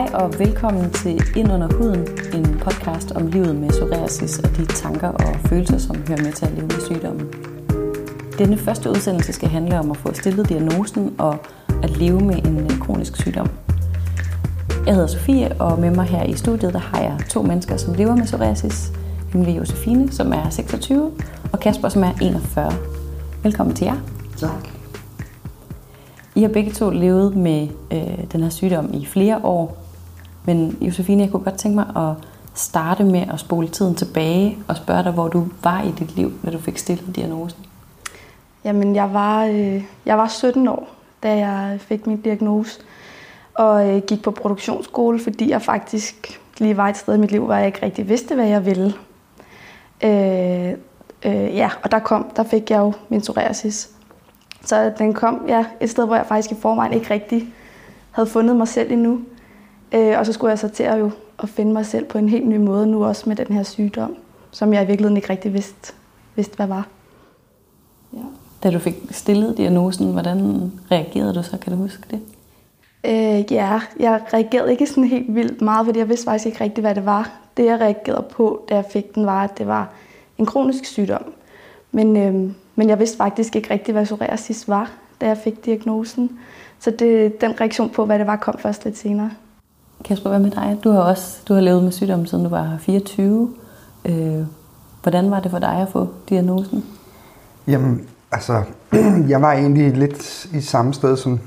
Hej og velkommen til Ind under huden, en podcast om livet med psoriasis og de tanker og følelser, som hører med til at leve med sygdommen. Denne første udsendelse skal handle om at få stillet diagnosen og at leve med en øh, kronisk sygdom. Jeg hedder Sofie, og med mig her i studiet der har jeg to mennesker, som lever med psoriasis, nemlig Josefine, som er 26, og Kasper, som er 41. Velkommen til jer. Tak. I har begge to levet med øh, den her sygdom i flere år. Men Josefine, jeg kunne godt tænke mig at starte med at spole tiden tilbage og spørge dig, hvor du var i dit liv, når du fik stillet diagnosen. Jamen, jeg var, øh, jeg var 17 år, da jeg fik min diagnose, og øh, gik på produktionsskole, fordi jeg faktisk lige var et sted i mit liv, hvor jeg ikke rigtig vidste, hvad jeg ville. Øh, øh, ja, og der kom, der fik jeg jo min psoriasis. Så den kom ja, et sted, hvor jeg faktisk i forvejen ikke rigtig havde fundet mig selv endnu. Øh, og så skulle jeg så til at, jo, at finde mig selv på en helt ny måde nu også med den her sygdom, som jeg i virkeligheden ikke rigtig vidste, vidste hvad var. Ja. Da du fik stillet diagnosen, hvordan reagerede du så? Kan du huske det? Øh, ja, jeg reagerede ikke sådan helt vildt meget, fordi jeg vidste faktisk ikke rigtigt, hvad det var. Det, jeg reagerede på, da jeg fik den, var, at det var en kronisk sygdom. Men, øh, men jeg vidste faktisk ikke rigtigt, hvad psoriasis var, da jeg fik diagnosen. Så det, den reaktion på, hvad det var, kom først lidt senere. Kasper, hvad med dig? Du har også du har levet med sygdommen, siden du var 24. Øh, hvordan var det for dig at få diagnosen? Jamen, altså, jeg var egentlig lidt i samme sted, som,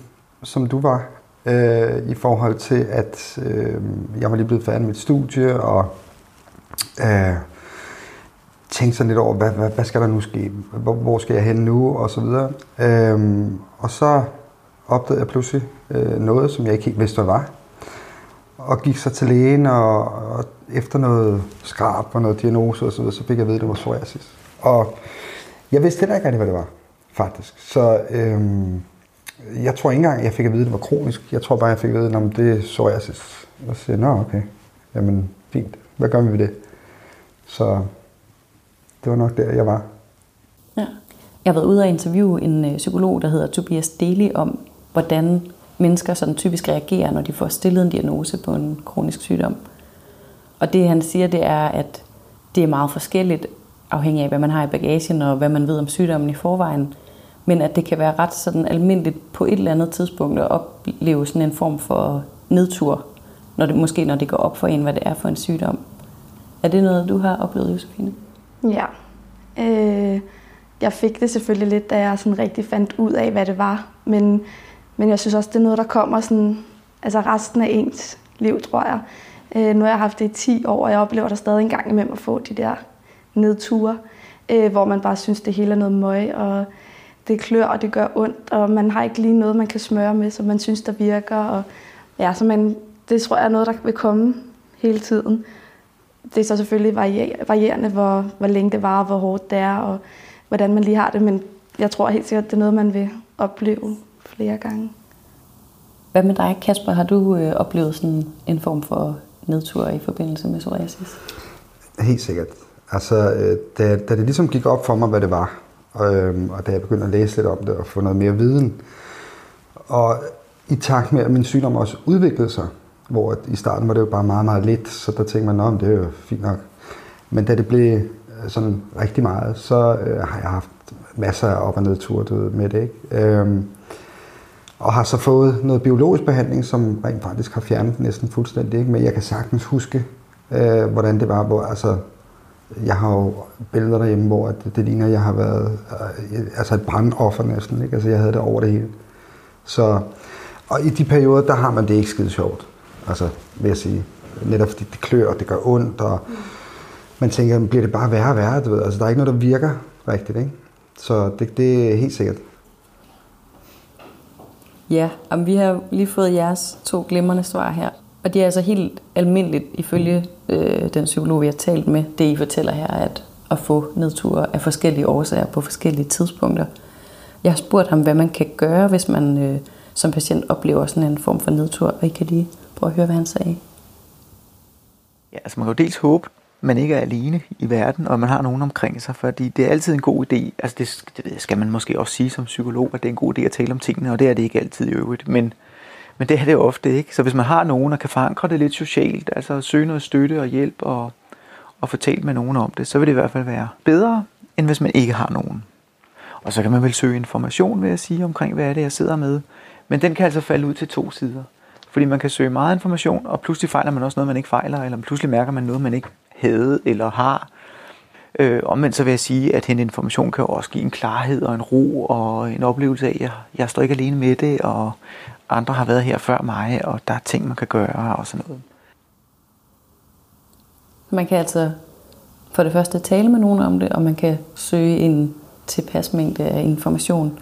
som du var, øh, i forhold til, at øh, jeg var lige blevet færdig med mit studie, og øh, tænkte sådan lidt over, hvad, hvad, hvad skal der nu ske? Hvor, hvor skal jeg hen nu? Og så videre. Øh, og så opdagede jeg pludselig øh, noget, som jeg ikke helt vidste, hvad var. Og gik så til lægen, og, og efter noget skrab og noget diagnose og så videre, så fik jeg at vide, at det var psoriasis. Og jeg vidste heller ikke rigtig, hvad det var, faktisk. Så øhm, jeg tror ikke engang, jeg fik at vide, at det var kronisk. Jeg tror bare, jeg fik at vide, at det er psoriasis. Og så siger jeg, nå okay, jamen fint, hvad gør vi ved det? Så det var nok der, jeg var. Ja. Jeg har været ude og interviewe en øh, psykolog, der hedder Tobias Deli, om hvordan mennesker sådan typisk reagerer, når de får stillet en diagnose på en kronisk sygdom. Og det han siger, det er, at det er meget forskelligt, afhængig af, hvad man har i bagagen og hvad man ved om sygdommen i forvejen. Men at det kan være ret sådan almindeligt på et eller andet tidspunkt at opleve sådan en form for nedtur, når det, måske når det går op for en, hvad det er for en sygdom. Er det noget, du har oplevet, Josefine? Ja. Øh, jeg fik det selvfølgelig lidt, da jeg sådan rigtig fandt ud af, hvad det var. Men, men jeg synes også, det er noget, der kommer sådan, altså resten af ens liv, tror jeg. Øh, nu har jeg haft det i 10 år, og jeg oplever der stadig en gang imellem at få de der nedture, øh, hvor man bare synes, det hele er noget møg, og det klør, og det gør ondt, og man har ikke lige noget, man kan smøre med, som man synes, der virker. Og, ja, så man, det tror jeg er noget, der vil komme hele tiden. Det er så selvfølgelig varierende, hvor, hvor længe det var, og hvor hårdt det er, og hvordan man lige har det, men jeg tror helt sikkert, det er noget, man vil opleve flere gange. Hvad med dig, Kasper? Har du øh, oplevet sådan en form for nedtur i forbindelse med psoriasis? Helt sikkert. Altså, øh, da, da det ligesom gik op for mig, hvad det var, og, øh, og da jeg begyndte at læse lidt om det og få noget mere viden, og i takt med, at min sygdom også udviklede sig, hvor i starten var det jo bare meget, meget lidt, så der tænkte man, at det er jo fint nok. Men da det blev øh, sådan rigtig meget, så øh, har jeg haft masser af op- og nedture med det. Ikke? Øhm, og har så fået noget biologisk behandling, som rent faktisk har fjernet næsten fuldstændig. Ikke? Men jeg kan sagtens huske, øh, hvordan det var, hvor altså, jeg har jo billeder derhjemme, hvor det, det ligner, at jeg har været øh, altså et brandoffer næsten. Ikke? Altså, jeg havde det over det hele. Så, og i de perioder, der har man det ikke skide sjovt. Altså, vil jeg sige. Netop fordi det klør, og det gør ondt, og man tænker, bliver det bare værre og værre, du ved. Altså, der er ikke noget, der virker rigtigt, ikke? Så det, det er helt sikkert. Ja, og vi har lige fået jeres to glimrende svar her. Og det er altså helt almindeligt, ifølge øh, den psykolog, vi har talt med, det I fortæller her, at at få nedture af forskellige årsager på forskellige tidspunkter. Jeg har spurgt ham, hvad man kan gøre, hvis man øh, som patient oplever sådan en form for nedtur, og I kan lige prøve at høre, hvad han sagde. Ja, altså man kan jo dels håbe, man ikke er alene i verden, og man har nogen omkring sig, fordi det er altid en god idé, altså det, det skal man måske også sige som psykolog, at det er en god idé at tale om tingene, og det er det ikke altid i øvrigt, men, Men det er det ofte ikke. Så hvis man har nogen, der kan forankre det lidt socialt, altså søge noget støtte og hjælp og, og fortælle med nogen om det, så vil det i hvert fald være bedre, end hvis man ikke har nogen. Og så kan man vel søge information, vil jeg sige, omkring hvad er det, jeg sidder med. Men den kan altså falde ud til to sider. Fordi man kan søge meget information, og pludselig fejler man også noget, man ikke fejler, eller pludselig mærker man noget, man ikke havde eller har. Øh, omvendt så vil jeg sige, at hende information kan jo også give en klarhed og en ro og en oplevelse af, at jeg, jeg står ikke alene med det, og andre har været her før mig, og der er ting, man kan gøre og sådan noget. Man kan altså for det første tale med nogen om det, og man kan søge en tilpas mængde af information.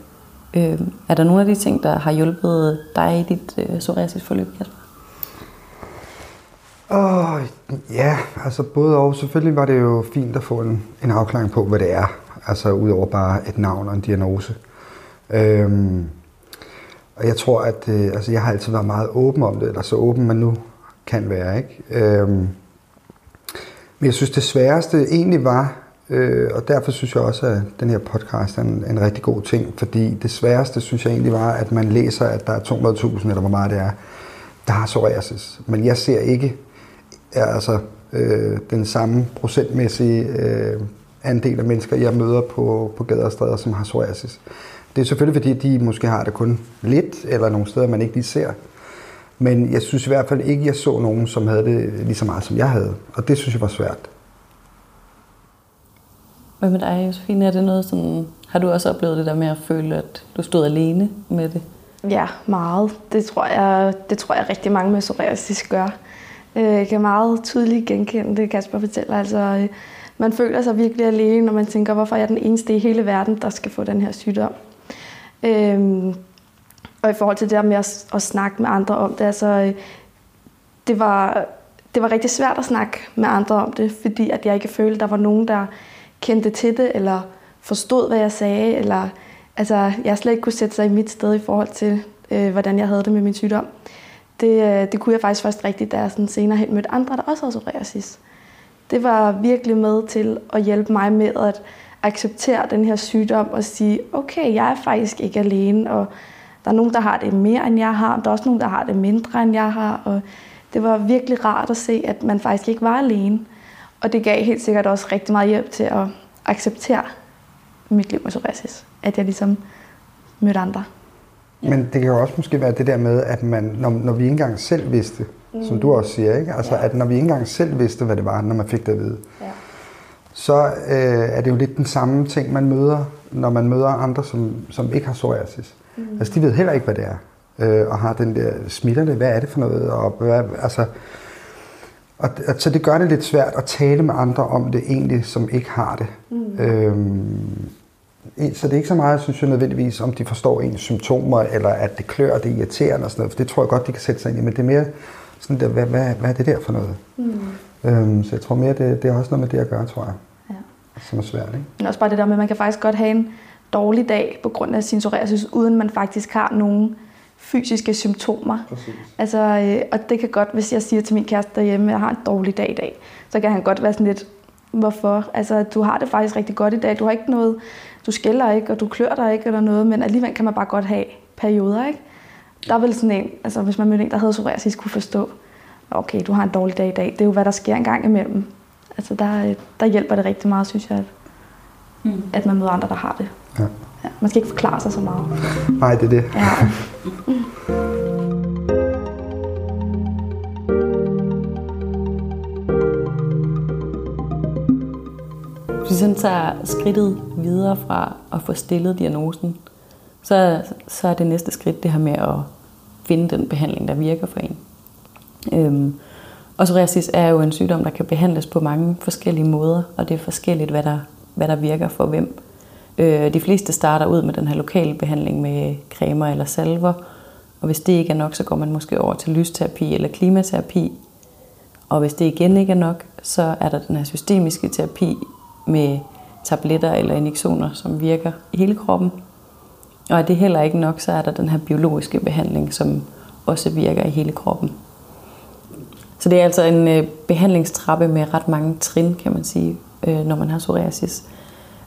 Øh, er der nogle af de ting, der har hjulpet dig i dit øh, psoriasis-forløb, Kasper? Åh, oh, ja, altså både og. Selvfølgelig var det jo fint at få en, en afklaring på, hvad det er. Altså udover bare et navn og en diagnose. Øhm, og jeg tror, at øh, altså, jeg har altid været meget åben om det, eller så åben man nu kan være. Ikke? Øhm, men jeg synes, det sværeste egentlig var, øh, og derfor synes jeg også, at den her podcast er en, en rigtig god ting, fordi det sværeste synes jeg egentlig var, at man læser, at der er 200.000, eller hvor meget det er, der har psoriasis. Men jeg ser ikke altså, øh, den samme procentmæssige øh, andel af mennesker, jeg møder på, på gader og stræder, som har psoriasis. Det er selvfølgelig, fordi de måske har det kun lidt, eller nogle steder, man ikke lige ser. Men jeg synes i hvert fald ikke, jeg så nogen, som havde det lige så meget, som jeg havde. Og det synes jeg var svært. Hvad med dig, Josefine? Er det noget sådan, har du også oplevet det der med at føle, at du stod alene med det? Ja, meget. Det tror jeg, det tror jeg rigtig mange med psoriasis gør. Øh, jeg kan meget tydeligt genkende det, Kasper fortæller. Altså, øh, man føler sig virkelig alene, når man tænker, hvorfor er jeg den eneste i hele verden, der skal få den her sygdom. Øhm, og i forhold til det der med at, at snakke med andre om det, altså, øh, det, var, det var rigtig svært at snakke med andre om det, fordi at jeg ikke følte, at der var nogen, der kendte til det, eller forstod, hvad jeg sagde, eller altså, jeg slet ikke kunne sætte sig i mit sted i forhold til, øh, hvordan jeg havde det med min sygdom. Øh, det øh, det kunne jeg faktisk først rigtigt, da jeg sådan senere hen mødte andre, der også havde psoriasis. Det var virkelig med til at hjælpe mig med at acceptere den her sygdom og sige, okay, jeg er faktisk ikke alene, og der er nogen, der har det mere, end jeg har, og der er også nogen, der har det mindre, end jeg har, og det var virkelig rart at se, at man faktisk ikke var alene. Og det gav helt sikkert også rigtig meget hjælp til at acceptere mit liv med psoriasis. At jeg ligesom mødte andre. Men det kan jo også måske være det der med, at man, når, når vi ikke engang selv vidste, mm. som du også siger, ikke? Altså, ja. at når vi ikke engang selv vidste, hvad det var, når man fik det at vide, ja. så øh, er det jo lidt den samme ting, man møder, når man møder andre, som, som ikke har psoriasis. Mm. Altså, de ved heller ikke, hvad det er, øh, og har den der, smitter det, hvad er det for noget, og hvad, altså, og, så det gør det lidt svært at tale med andre om det egentlig, som ikke har det. Mm. Øhm, så det er ikke så meget, synes jeg nødvendigvis, om de forstår ens symptomer, eller at det klør, det er irriterende og sådan noget, for det tror jeg godt, de kan sætte sig ind i, men det er mere sådan der, hvad, hvad, hvad er det der for noget? Mm. Øhm, så jeg tror mere, det, det er også noget med det at gøre, tror jeg. Ja. Som er svært, ikke? Men også bare det der med, at man kan faktisk godt have en dårlig dag på grund af sin psoriasis, uden man faktisk har nogen fysiske symptomer. Præcis. Altså, øh, og det kan godt, hvis jeg siger til min kæreste derhjemme, at jeg har en dårlig dag i dag, så kan han godt være sådan lidt, hvorfor? Altså, du har det faktisk rigtig godt i dag. Du har ikke noget, du skælder ikke, og du klør dig ikke eller noget, men alligevel kan man bare godt have perioder, ikke? Der er vel sådan en, altså hvis man mødte en, der havde psoriasis, kunne forstå, okay, du har en dårlig dag i dag. Det er jo, hvad der sker en gang imellem. Altså der, der hjælper det rigtig meget, synes jeg, at, mm. at man møder andre, der har det. Ja. Ja, man skal ikke forklare sig så meget. Nej, det er det. Ja. ligesom tager skridtet videre fra at få stillet diagnosen, så, så er det næste skridt det her med at finde den behandling, der virker for en. Øhm, og psoriasis er jo en sygdom, der kan behandles på mange forskellige måder, og det er forskelligt, hvad der, hvad der virker for hvem. Øh, de fleste starter ud med den her lokale behandling med cremer eller salver, og hvis det ikke er nok, så går man måske over til lysterapi eller klimaterapi. Og hvis det igen ikke er nok, så er der den her systemiske terapi med tabletter eller injektioner, som virker i hele kroppen. Og er det heller ikke nok, så er der den her biologiske behandling, som også virker i hele kroppen. Så det er altså en øh, behandlingstrappe med ret mange trin, kan man sige, øh, når man har psoriasis.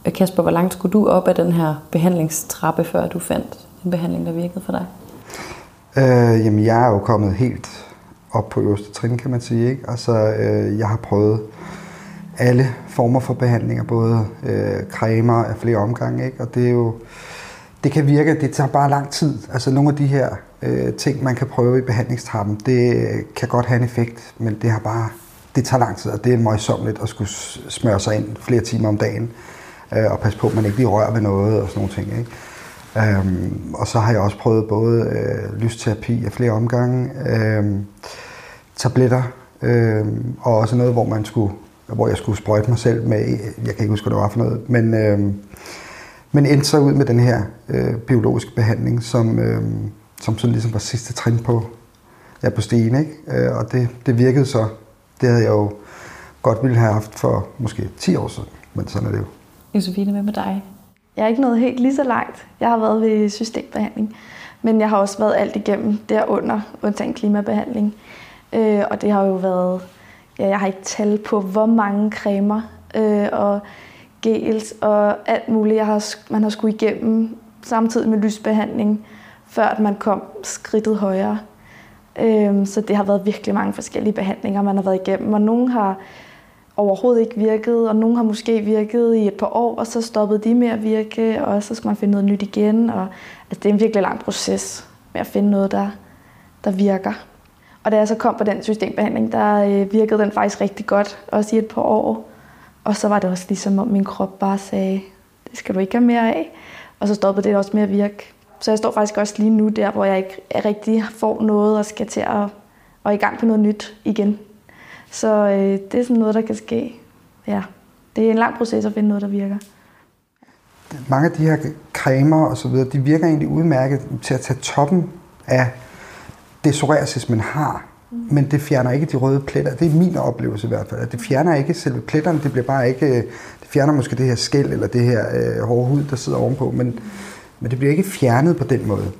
Øh, Kasper, hvor langt skulle du op af den her behandlingstrappe, før du fandt en behandling, der virkede for dig? Øh, jamen, jeg er jo kommet helt op på øverste trin, kan man sige. Ikke? Altså, øh, jeg har prøvet alle former for behandlinger, både øh, cremer af flere omgange, ikke? og det er jo, det kan virke, det tager bare lang tid. Altså nogle af de her øh, ting, man kan prøve i behandlingstrappen, det kan godt have en effekt, men det har bare, det tager lang tid, og det er møjsommeligt at skulle smøre sig ind flere timer om dagen, øh, og passe på, at man ikke lige rører ved noget og sådan nogle ting. Ikke? Øhm, og så har jeg også prøvet både øh, lysterapi af flere omgange, øh, tabletter, øh, og også noget, hvor man skulle hvor jeg skulle sprøjte mig selv med, jeg kan ikke huske, hvad det var for noget, men, øh, men endte så ud med den her øh, biologiske behandling, som, øh, som sådan ligesom var sidste trin på, ja, på stigen, ikke? Øh, og det, det virkede så. Det havde jeg jo godt ville have haft for måske 10 år siden, men sådan er det jo. Josefine, hvad med dig? Jeg er ikke nået helt lige så langt. Jeg har været ved systembehandling, men jeg har også været alt igennem derunder, undtagen klimabehandling. Øh, og det har jo været ja, jeg har ikke tal på, hvor mange cremer øh, og gels og alt muligt, jeg har, man har skulle igennem samtidig med lysbehandling, før at man kom skridtet højere. Øh, så det har været virkelig mange forskellige behandlinger, man har været igennem, og nogle har overhovedet ikke virket, og nogle har måske virket i et par år, og så stoppede de med at virke, og så skal man finde noget nyt igen. Og, altså, det er en virkelig lang proces med at finde noget, der, der virker. Og da jeg så kom på den systembehandling, der øh, virkede den faktisk rigtig godt, også i et par år. Og så var det også ligesom, om min krop bare sagde, det skal du ikke have mere af. Og så stoppede det også med at virke. Så jeg står faktisk også lige nu der, hvor jeg ikke rigtig får noget og skal til at, og i gang på noget nyt igen. Så øh, det er sådan noget, der kan ske. Ja, det er en lang proces at finde noget, der virker. Mange af de her cremer og så videre, de virker egentlig udmærket til at tage toppen af det psoriasis, man har, men det fjerner ikke de røde pletter. Det er min oplevelse i hvert fald. Det fjerner ikke selve pletterne, det bliver bare ikke, det fjerner måske det her skæld eller det her øh, hårde hud, der sidder ovenpå, men, men det bliver ikke fjernet på den måde.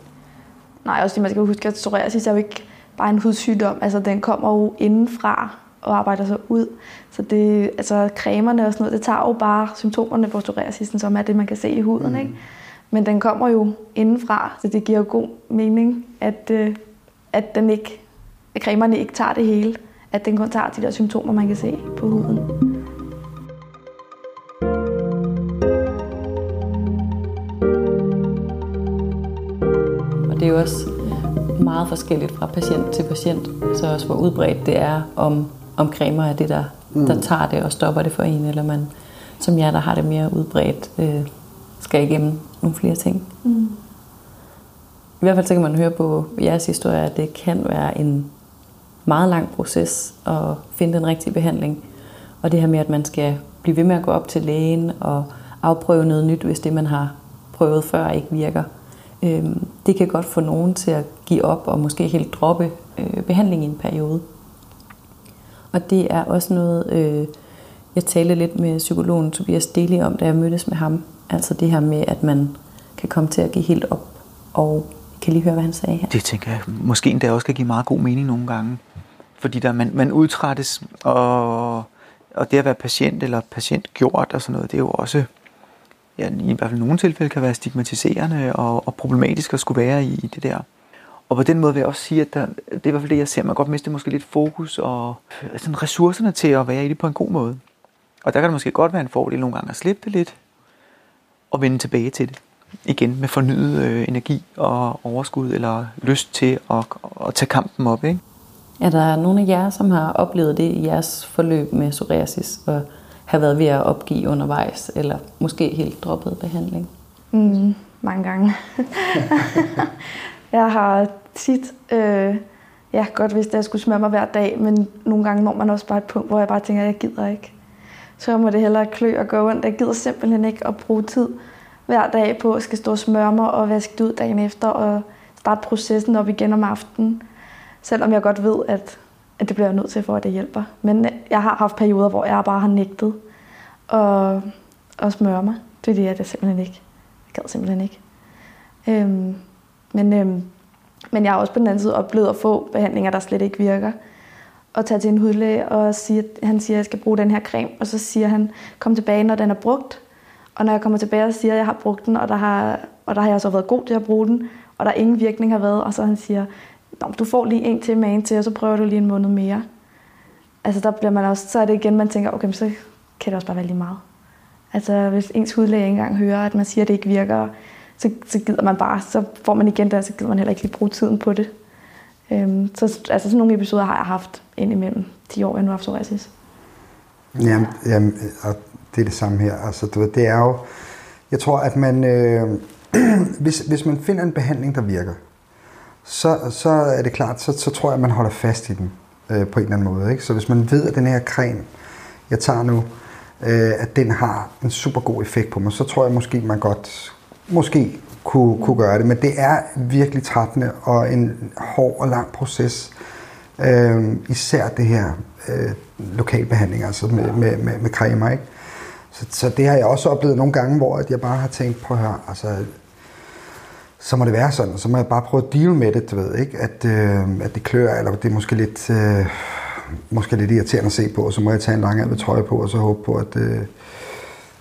Nej, også det, man skal huske, at psoriasis er jo ikke bare en hudsygdom. Altså, den kommer jo indenfra og arbejder sig ud. Så det, altså, cremerne og sådan noget, det tager jo bare symptomerne på psoriasis, som er det, man kan se i huden. Mm. Ikke? Men den kommer jo indenfra, så det giver jo god mening, at, øh, at, den ikke, at cremerne ikke tager det hele. At den kun tager de der symptomer, man kan se på huden. Og det er jo også meget forskelligt fra patient til patient, så også hvor udbredt det er, om, om cremer er det, der, mm. der tager det og stopper det for en, eller man, som jer, der har det mere udbredt, øh, skal igennem nogle flere ting. Mm. I hvert fald så kan man høre på jeres historie, at det kan være en meget lang proces at finde den rigtige behandling. Og det her med, at man skal blive ved med at gå op til lægen og afprøve noget nyt, hvis det, man har prøvet før, ikke virker. Øhm, det kan godt få nogen til at give op og måske helt droppe øh, behandling i en periode. Og det er også noget, øh, jeg talte lidt med psykologen Tobias Deli om, da jeg mødtes med ham. Altså det her med, at man kan komme til at give helt op og kan lige høre, hvad han sagde her? Det tænker jeg måske endda også kan give meget god mening nogle gange. Fordi der, man, man udtrættes, og, og det at være patient eller patientgjort og sådan noget, det er jo også ja, i hvert fald nogle tilfælde kan være stigmatiserende og, og problematisk at skulle være i, i det der. Og på den måde vil jeg også sige, at der, det er i hvert fald det, jeg ser. Man godt miste måske lidt fokus og øh, sådan ressourcerne til at være i det på en god måde. Og der kan det måske godt være en fordel nogle gange at slippe det lidt og vende tilbage til det igen med fornyet øh, energi og overskud eller lyst til at, at tage kampen op. Ikke? Er der nogen af jer, som har oplevet det i jeres forløb med psoriasis og har været ved at opgive undervejs, eller måske helt droppet behandling? Mm, mange gange. jeg har tit, øh, ja godt hvis jeg skulle smøre mig hver dag, men nogle gange når man også bare et punkt, hvor jeg bare tænker, at jeg gider ikke. Så må det hellere klø og gå ondt. Jeg gider simpelthen ikke at bruge tid hver dag på at skal stå og smøre mig og vaske det ud dagen efter og starte processen op igen om aftenen. Selvom jeg godt ved, at, at det bliver jeg nødt til, for at det hjælper. Men øh, jeg har haft perioder, hvor jeg bare har nægtet at, at smøre mig. Det er det, jeg simpelthen ikke. Jeg gad simpelthen ikke. Øhm, men, øhm, men jeg har også på den anden side oplevet at få behandlinger, der slet ikke virker. Og tage til en hudlæge og sige, at han siger, at jeg skal bruge den her creme. Og så siger han, kom tilbage, når den er brugt og når jeg kommer tilbage og siger, at jeg har brugt den, og der har, og der har jeg så været god til at bruge den, og der ingen virkning har været, og så han siger, du får lige en til med en til, og så prøver du lige en måned mere. Altså der bliver man også, så er det igen, man tænker, okay, så kan det også bare være lige meget. Altså hvis ens hudlæge engang hører, at man siger, at det ikke virker, så, så gider man bare, så får man igen der, så gider man heller ikke lige bruge tiden på det. Øhm, så altså sådan nogle episoder har jeg haft indimellem de år, jeg nu har haft psoriasis. Jamen, jamen, og det er det samme her. Altså, du ved, det er jo, jeg tror, at man, øh, hvis, hvis man finder en behandling, der virker, så, så er det klart, så, så tror jeg, at man holder fast i den øh, på en eller anden måde. Ikke? Så hvis man ved, at den her creme, jeg tager nu, øh, at den har en super god effekt på mig, så tror jeg måske, man godt måske kunne, kunne gøre det. Men det er virkelig trættende og en hård og lang proces. Øh, især det her øh, lokalbehandling, altså med, med, med, med cremer. Ikke? Så, så det har jeg også oplevet nogle gange, hvor jeg bare har tænkt, på her, altså, så må det være sådan. Så må jeg bare prøve at deal med det, du ved, ikke? At, øh, at det klør, eller det er måske lidt, øh, måske lidt irriterende at se på, og så må jeg tage en lang trøje på, og så håbe på, at, øh,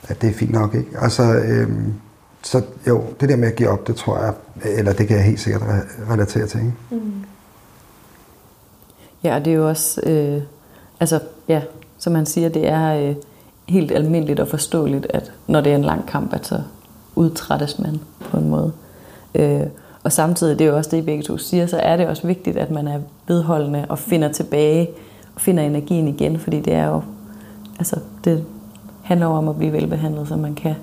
at det er fint nok, ikke? Altså, øh, så jo, det der med at give op, det tror jeg, eller det kan jeg helt sikkert relatere til, ikke? Mm. Ja, og det er jo også, øh, altså, ja, som man siger, det er øh, helt almindeligt og forståeligt, at når det er en lang kamp, at så udtrættes man på en måde. Øh, og samtidig, det er jo også det, I begge to siger, så er det også vigtigt, at man er vedholdende og finder tilbage og finder energien igen, fordi det er jo, altså, det handler om at blive velbehandlet, så man kan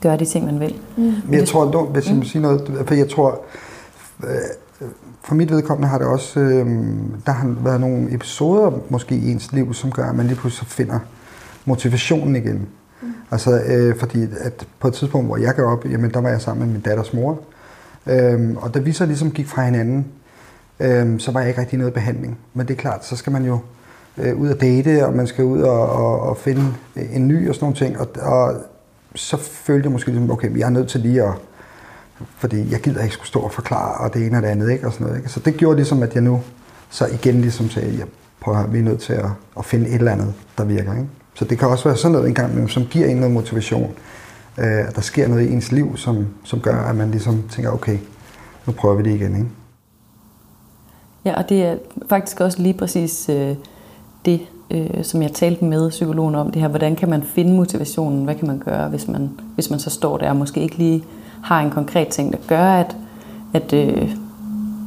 gøre de ting, man vil. Mm. Men jeg tror, hvis jeg må sige noget, for jeg tror, øh, for mit vedkommende har det også, øh, der har været nogle episoder måske i ens liv, som gør, at man lige pludselig finder motivationen igen. Mm. Altså, øh, fordi at på et tidspunkt, hvor jeg gav op, jamen der var jeg sammen med min datters mor, øh, og da vi så ligesom gik fra hinanden, øh, så var jeg ikke rigtig noget behandling. Men det er klart, så skal man jo øh, ud og date, og man skal ud og, og, og finde en ny og sådan nogle ting, og, og så følte jeg måske, ligesom, okay, jeg er nødt til lige at, fordi jeg gider ikke skulle stå og forklare, og det ene og det andet, ikke? Og sådan noget, ikke? Så det gjorde ligesom, at jeg nu så igen ligesom sagde, ja, prøv at vi er nødt til at, at finde et eller andet, der virker, ikke? Så det kan også være sådan noget engang, som giver en noget motivation. Øh, at der sker noget i ens liv, som, som gør, at man ligesom tænker, okay, nu prøver vi det igen. Ikke? Ja, og det er faktisk også lige præcis øh, det, øh, som jeg talte med psykologen om, det her, hvordan kan man finde motivationen, hvad kan man gøre, hvis man, hvis man så står der og måske ikke lige har en konkret ting, der gør, at, at, øh,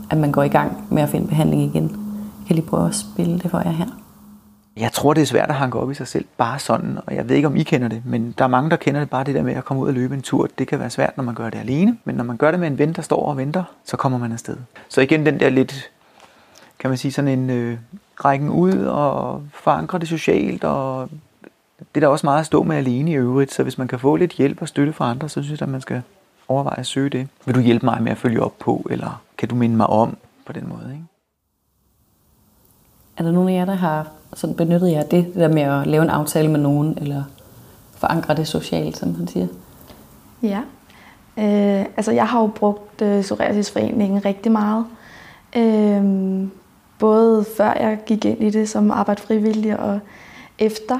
at man går i gang med at finde behandling igen. Jeg kan lige prøve at spille det for jer her. Jeg tror, det er svært at hanke op i sig selv, bare sådan, og jeg ved ikke, om I kender det, men der er mange, der kender det bare det der med at komme ud og løbe en tur. Det kan være svært, når man gør det alene, men når man gør det med en ven, der står og venter, så kommer man afsted. Så igen den der lidt, kan man sige, sådan en øh, rækken ud og forankre det socialt, og det er der også meget at stå med alene i øvrigt, så hvis man kan få lidt hjælp og støtte fra andre, så synes jeg, at man skal overveje at søge det. Vil du hjælpe mig med at følge op på, eller kan du minde mig om på den måde? Ikke? Er der nogen af jer, der har sådan benyttet jeg det, det der med at lave en aftale med nogen, eller forankre det socialt, som han siger? Ja. Øh, altså, jeg har jo brugt øh, Psoriasisforeningen rigtig meget. Øh, både før jeg gik ind i det som arbejde frivillig og efter.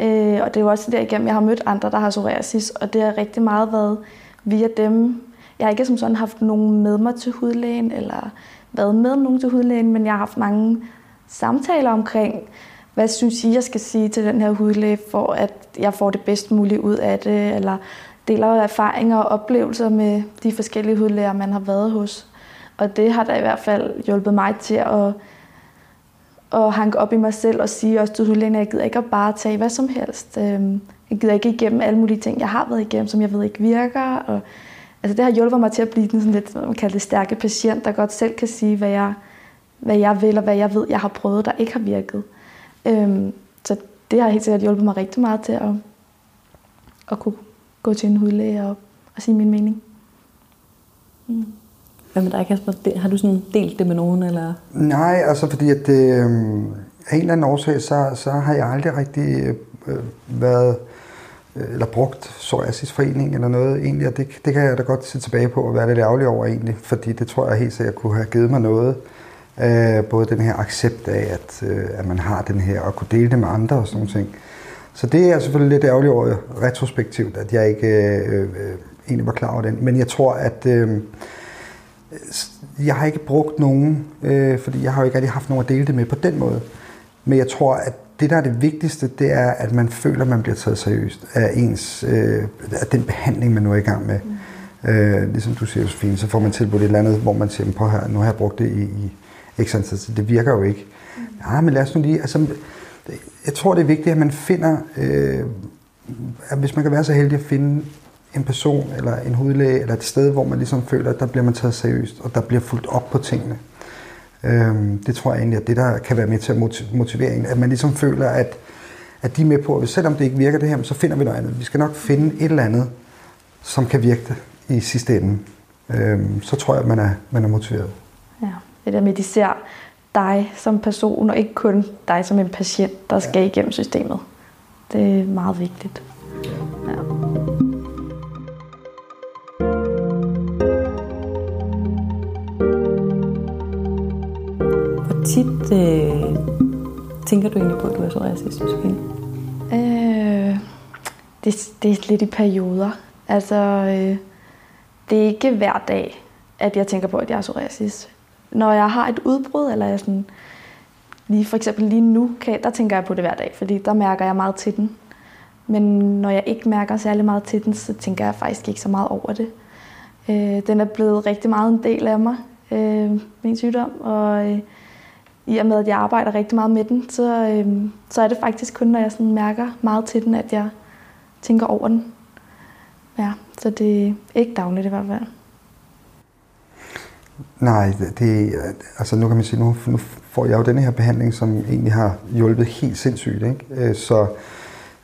Øh, og det er jo også derigennem, jeg har mødt andre, der har psoriasis, og det har rigtig meget været via dem. Jeg har ikke som sådan haft nogen med mig til hudlægen, eller været med nogen til hudlægen, men jeg har haft mange samtaler omkring, hvad synes I, jeg skal sige til den her hudlæge, for at jeg får det bedst muligt ud af det, eller deler erfaringer og oplevelser med de forskellige hudlæger, man har været hos. Og det har da i hvert fald hjulpet mig til at, at hanke op i mig selv og sige også til hudlægen, at jeg gider ikke at bare tage hvad som helst. Øhm, jeg gider ikke igennem alle mulige ting, jeg har været igennem, som jeg ved ikke virker. Og, altså det har hjulpet mig til at blive den sådan lidt, man kalder det, stærke patient, der godt selv kan sige, hvad jeg, hvad jeg vil, og hvad jeg ved, jeg har prøvet, der ikke har virket. Øhm, så det har helt sikkert hjulpet mig rigtig meget til at, at kunne gå til en hudlæge og, og sige min mening. Mm. Hvad med dig, Kasper? Har du sådan delt det med nogen? Eller? Nej, altså fordi at det, øh, af en eller anden årsag, så, så har jeg aldrig rigtig øh, været øh, eller brugt psoriasisforening eller noget egentlig, og det, det kan jeg da godt se tilbage på og være lidt ærgerlig over egentlig, fordi det tror jeg helt sikkert kunne have givet mig noget. Øh, både den her accept af, at, øh, at man har den her, og kunne dele det med andre og sådan nogle ting. Så det er selvfølgelig lidt ærgerlig over retrospektivt, at jeg ikke øh, øh, egentlig var klar over den. Men jeg tror, at øh, jeg har ikke brugt nogen, øh, fordi jeg har jo ikke rigtig haft nogen at dele det med på den måde. Men jeg tror, at det, der er det vigtigste, det er, at man føler, at man bliver taget seriøst af ens, øh, af den behandling, man nu er i gang med. Mm. Øh, ligesom du siger, Josefine, så får man tilbudt et eller andet, hvor man siger, på her, nu har jeg brugt det i, i ikke sådan, så det virker jo ikke. Ja, men lad os nu lige, altså, jeg tror, det er vigtigt, at man finder, øh, at hvis man kan være så heldig at finde en person, eller en hudlæge, eller et sted, hvor man ligesom føler, at der bliver man taget seriøst, og der bliver fulgt op på tingene. Øhm, det tror jeg egentlig, at det der kan være med til at motivere en, at man ligesom føler, at, at de er med på, at selvom det ikke virker det her, så finder vi noget andet. Vi skal nok finde et eller andet, som kan virke det i sidste ende. Øhm, så tror jeg, at man er, man er motiveret. Ja, det der med, at de ser dig som person, og ikke kun dig som en patient, der skal ja. igennem systemet. Det er meget vigtigt. Ja. tit øh, tænker du egentlig på, at du er psoriasis, Josefine? Øh, det, det er lidt i perioder. Altså, øh, det er ikke hver dag, at jeg tænker på, at jeg er psoriasis. Når jeg har et udbrud, eller jeg sådan, lige for eksempel lige nu, kan, der tænker jeg på det hver dag, fordi der mærker jeg meget til den. Men når jeg ikke mærker særlig meget til den, så tænker jeg faktisk ikke så meget over det. Øh, den er blevet rigtig meget en del af mig, øh, min sygdom, og øh, i og med, at jeg arbejder rigtig meget med den, så, øh, så er det faktisk kun, når jeg sådan mærker meget til den, at jeg tænker over den. Ja, så det er ikke dagligt i hvert fald. Nej, det, altså nu kan man sige, nu, nu får jeg jo denne her behandling, som egentlig har hjulpet helt sindssygt. Ikke? Øh, så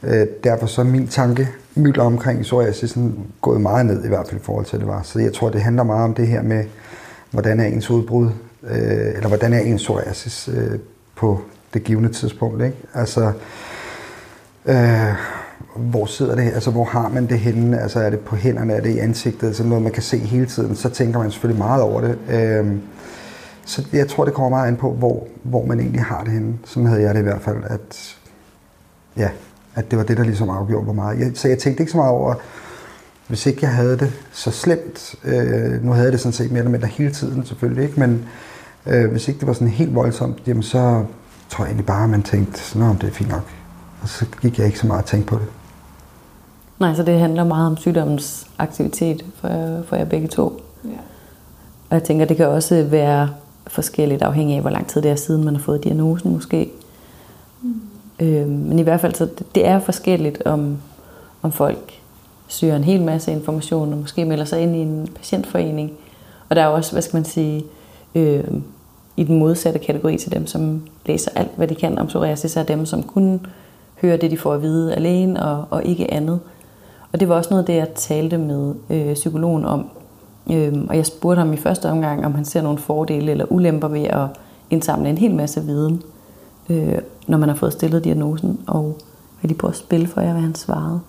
øh, derfor så er min tanke mylder omkring psoriasis gået meget ned, i hvert fald i forhold til det var. Så jeg tror, det handler meget om det her med, hvordan er ens udbrud, øh, eller hvordan er ens psoriasis øh, på det givende tidspunkt. Ikke? Altså, øh, hvor sidder det Altså, hvor har man det henne? Altså, er det på hænderne? Er det i ansigtet? Sådan noget, man kan se hele tiden. Så tænker man selvfølgelig meget over det. Øh, så jeg tror, det kommer meget an på, hvor, hvor man egentlig har det henne. Sådan havde jeg det i hvert fald, at, ja, at det var det, der ligesom afgjorde, hvor meget. Jeg, så jeg tænkte ikke så meget over, hvis ikke jeg havde det så slemt. Øh, nu havde jeg det sådan set mere eller mindre hele tiden, selvfølgelig ikke, men Øh, hvis ikke det var sådan helt voldsomt, jamen så tror jeg egentlig bare, at man tænkte, nå, det er fint nok. Og så gik jeg ikke så meget at tænke på det. Nej, så det handler meget om sygdommens aktivitet for, for jer begge to. Ja. Og jeg tænker, det kan også være forskelligt afhængig af, hvor lang tid det er siden, man har fået diagnosen måske. Mm. Øh, men i hvert fald, så det er forskelligt, om, om folk søger en hel masse information, og måske melder sig ind i en patientforening. Og der er også, hvad skal man sige, øh, i den modsatte kategori til dem, som læser alt, hvad de kan om psoriasis, er dem, som kun hører det, de får at vide alene og, og ikke andet. Og det var også noget af det, jeg talte med øh, psykologen om. Øhm, og jeg spurgte ham i første omgang, om han ser nogle fordele eller ulemper ved at indsamle en hel masse viden, øh, når man har fået stillet diagnosen. Og jeg lige prøve at spille for jer, hvad han svarede.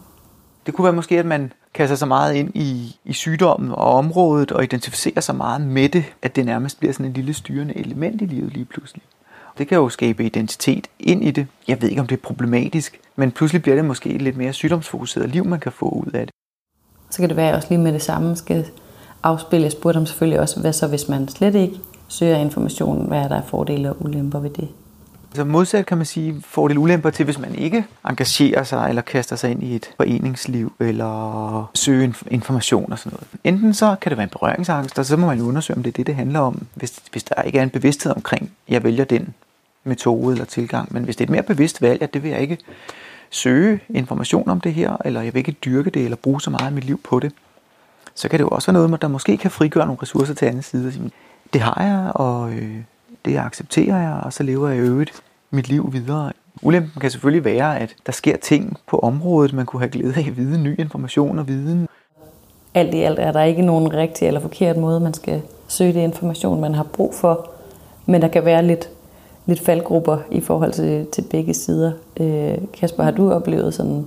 Det kunne være måske, at man kaster sig meget ind i, i sygdommen og området og identificerer sig meget med det, at det nærmest bliver sådan et lille styrende element i livet lige pludselig. Det kan jo skabe identitet ind i det. Jeg ved ikke, om det er problematisk, men pludselig bliver det måske et lidt mere sygdomsfokuseret liv, man kan få ud af det. Så kan det være, at jeg også lige med det samme skal afspille. Jeg spurgte ham selvfølgelig også, hvad så hvis man slet ikke søger information, hvad er der fordele og ulemper ved det? Så modsat kan man sige fordel ulemper til, hvis man ikke engagerer sig eller kaster sig ind i et foreningsliv eller søger information og sådan noget. Enten så kan det være en berøringsangst, og så må man jo undersøge, om det er det, det handler om, hvis, hvis der ikke er en bevidsthed omkring, jeg vælger den metode eller tilgang. Men hvis det er et mere bevidst valg, at det vil jeg ikke søge information om det her, eller jeg vil ikke dyrke det, eller bruge så meget af mit liv på det, så kan det jo også være noget, der måske kan frigøre nogle ressourcer til anden side. Det har jeg, og øh, det accepterer jeg, og så lever jeg i øvrigt mit liv videre. Ulempen kan selvfølgelig være, at der sker ting på området, man kunne have glæde af at vide ny information og viden. Alt i alt er der ikke nogen rigtig eller forkert måde, man skal søge det information, man har brug for. Men der kan være lidt, lidt faldgrupper i forhold til, til begge sider. Øh, Kasper, har du oplevet sådan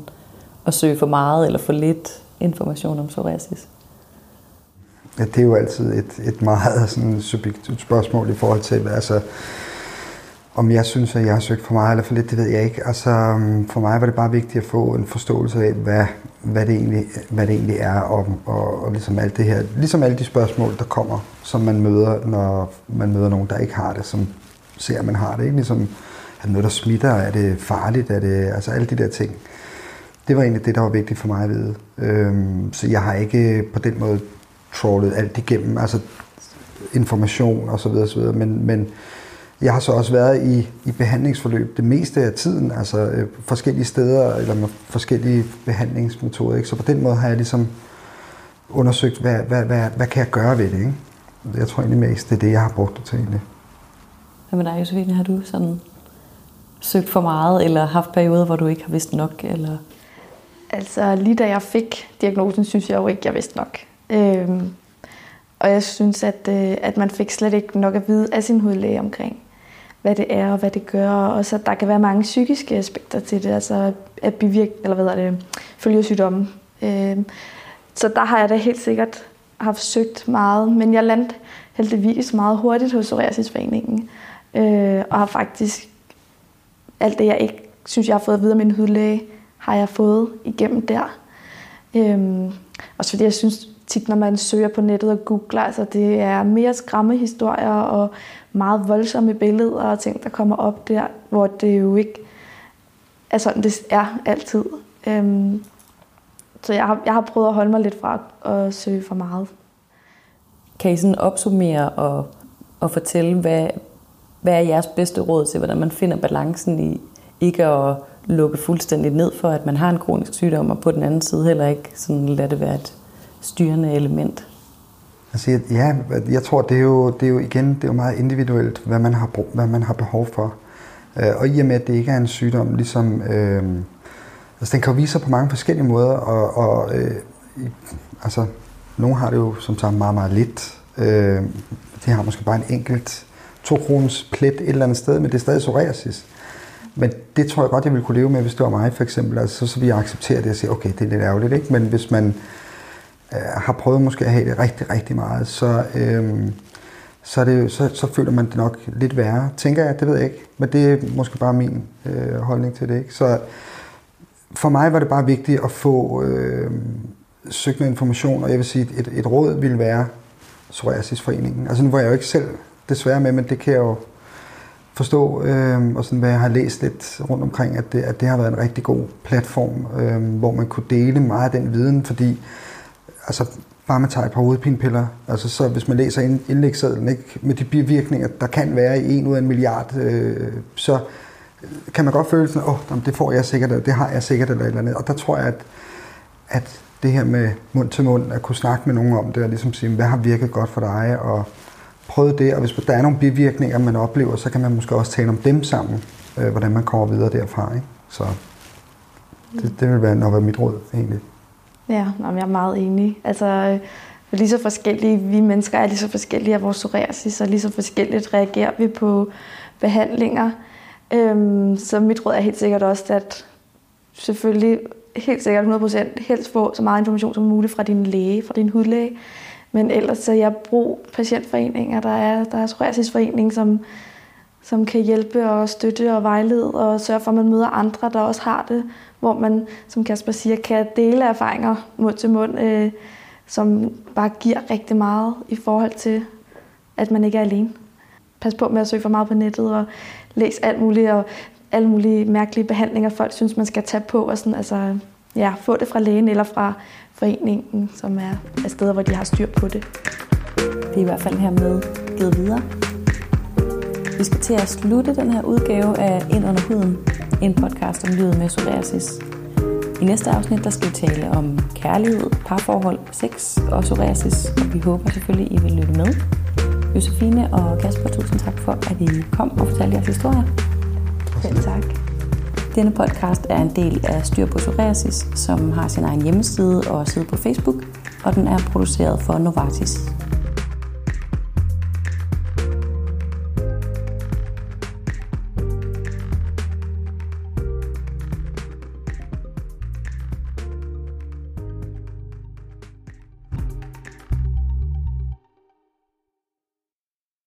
at søge for meget eller for lidt information om psoriasis? Ja, det er jo altid et, et meget sådan subjektivt spørgsmål i forhold til, altså, om jeg synes, at jeg har søgt for meget eller for lidt, det ved jeg ikke. Altså, um, for mig var det bare vigtigt at få en forståelse af, hvad, hvad, det, egentlig, hvad det egentlig er, og, og, og ligesom alt det her. Ligesom alle de spørgsmål, der kommer, som man møder, når man møder nogen, der ikke har det, som ser, at man har det. Ikke? Ligesom, er det noget, der smitter? Er det farligt? Er det, altså alle de der ting. Det var egentlig det, der var vigtigt for mig at vide. Øhm, så jeg har ikke på den måde trawlet alt igennem, altså information og så videre, så videre. Men, men jeg har så også været i, i behandlingsforløb det meste af tiden, altså øh, forskellige steder eller med forskellige behandlingsmetoder. Ikke? Så på den måde har jeg ligesom undersøgt, hvad, hvad, hvad, hvad kan jeg gøre ved det. Ikke? Jeg tror egentlig mest, det er det, jeg har brugt det til egentlig. Hvad med dig, Josefine? Har du sådan søgt for meget, eller haft perioder, hvor du ikke har vidst nok? Eller? Altså lige da jeg fik diagnosen, synes jeg jo ikke, jeg vidste nok. Øhm, og jeg synes, at, øh, at man fik slet ikke nok at vide af sin hudlæge omkring, hvad det er og hvad det gør. Og så der kan være mange psykiske aspekter til det, altså at bivirke, eller hvad er det, følgesygdomme. Øhm, så der har jeg da helt sikkert haft søgt meget, men jeg landte heldigvis meget hurtigt hos Psoriasisforeningen, øh, og har faktisk alt det, jeg ikke synes, jeg har fået at vide af min hudlæge, har jeg fået igennem der. Øhm, også fordi jeg synes tit, når man søger på nettet og googler, altså det er mere skræmmehistorier og meget voldsomme billeder og ting, der kommer op der, hvor det jo ikke er sådan, det er altid. Øhm, så jeg har, jeg har prøvet at holde mig lidt fra at søge for meget. Kan I sådan opsummere og, og fortælle, hvad, hvad er jeres bedste råd til, hvordan man finder balancen i ikke at lukke fuldstændig ned for, at man har en kronisk sygdom, og på den anden side heller ikke sådan lade det være et styrende element? Altså, ja, jeg tror, det er jo, det er jo igen det er jo meget individuelt, hvad man har, hvad man har behov for. Øh, og i og med, at det ikke er en sygdom, ligesom, øh, altså den kan jo vise sig på mange forskellige måder, og, og øh, altså, nogle har det jo som sagt meget, meget lidt. Øh, de har måske bare en enkelt to kroners plet et eller andet sted, men det er stadig psoriasis. Men det tror jeg godt, jeg ville kunne leve med, hvis det var mig for eksempel. Altså, så, så vi jeg acceptere det og sige, okay, det er lidt ærgerligt, ikke? Men hvis man øh, har prøvet måske at have det rigtig, rigtig meget, så, øh, så, er det, så, så føler man det nok lidt værre. Tænker jeg, det ved jeg ikke. Men det er måske bare min øh, holdning til det, ikke? Så for mig var det bare vigtigt at få øh, søgt noget information, og jeg vil sige, et, et råd ville være Psoriasisforeningen. Altså nu var jeg jo ikke selv desværre med, men det kan jeg jo forstå, øh, og sådan hvad jeg har læst lidt rundt omkring, at det, at det har været en rigtig god platform, øh, hvor man kunne dele meget af den viden, fordi altså, bare man tager et par hovedpinepiller, altså så hvis man læser indlægssedlen, ikke, med de bivirkninger, der kan være i en ud af en milliard, øh, så kan man godt føle sådan, åh, oh, det får jeg sikkert, eller det har jeg sikkert, eller eller andet. Og der tror jeg, at, at det her med mund til mund, at kunne snakke med nogen om det, og ligesom sige, hvad har virket godt for dig, og prøve det, og hvis der er nogle bivirkninger, man oplever, så kan man måske også tale om dem sammen, øh, hvordan man kommer videre derfra. Ikke? Så det, det vil være nok være mit råd, egentlig. Ja, jeg er meget enig. Altså, øh, lige så forskellige, vi mennesker er lige så forskellige af vores psoriasis, og lige så forskelligt reagerer vi på behandlinger. Øhm, så mit råd er helt sikkert også, at selvfølgelig helt sikkert 100% helst få så meget information som muligt fra din læge, fra din hudlæge. Men ellers så jeg brug patientforeninger, der er, der er psoriasisforening, som, som kan hjælpe og støtte og vejlede og sørge for, at man møder andre, der også har det, hvor man, som Kasper siger, kan dele erfaringer mund til mund, øh, som bare giver rigtig meget i forhold til, at man ikke er alene. Pas på med at søge for meget på nettet og læs alt muligt og alle mulige mærkelige behandlinger, folk synes, man skal tage på. Og sådan, altså, ja, få det fra lægen eller fra foreningen, som er, er steder, hvor de har styr på det. Det er i hvert fald her med givet videre. Vi skal til at slutte den her udgave af Ind under huden, en podcast om livet med psoriasis. I næste afsnit der skal vi tale om kærlighed, parforhold, sex og psoriasis, og vi håber selvfølgelig, I vil lytte med. Josefine og Kasper, tusind tak for, at I kom og fortalte jeres historie. Selv tak. Denne podcast er en del af Styr på Psoriasis, som har sin egen hjemmeside og side på Facebook, og den er produceret for Novartis.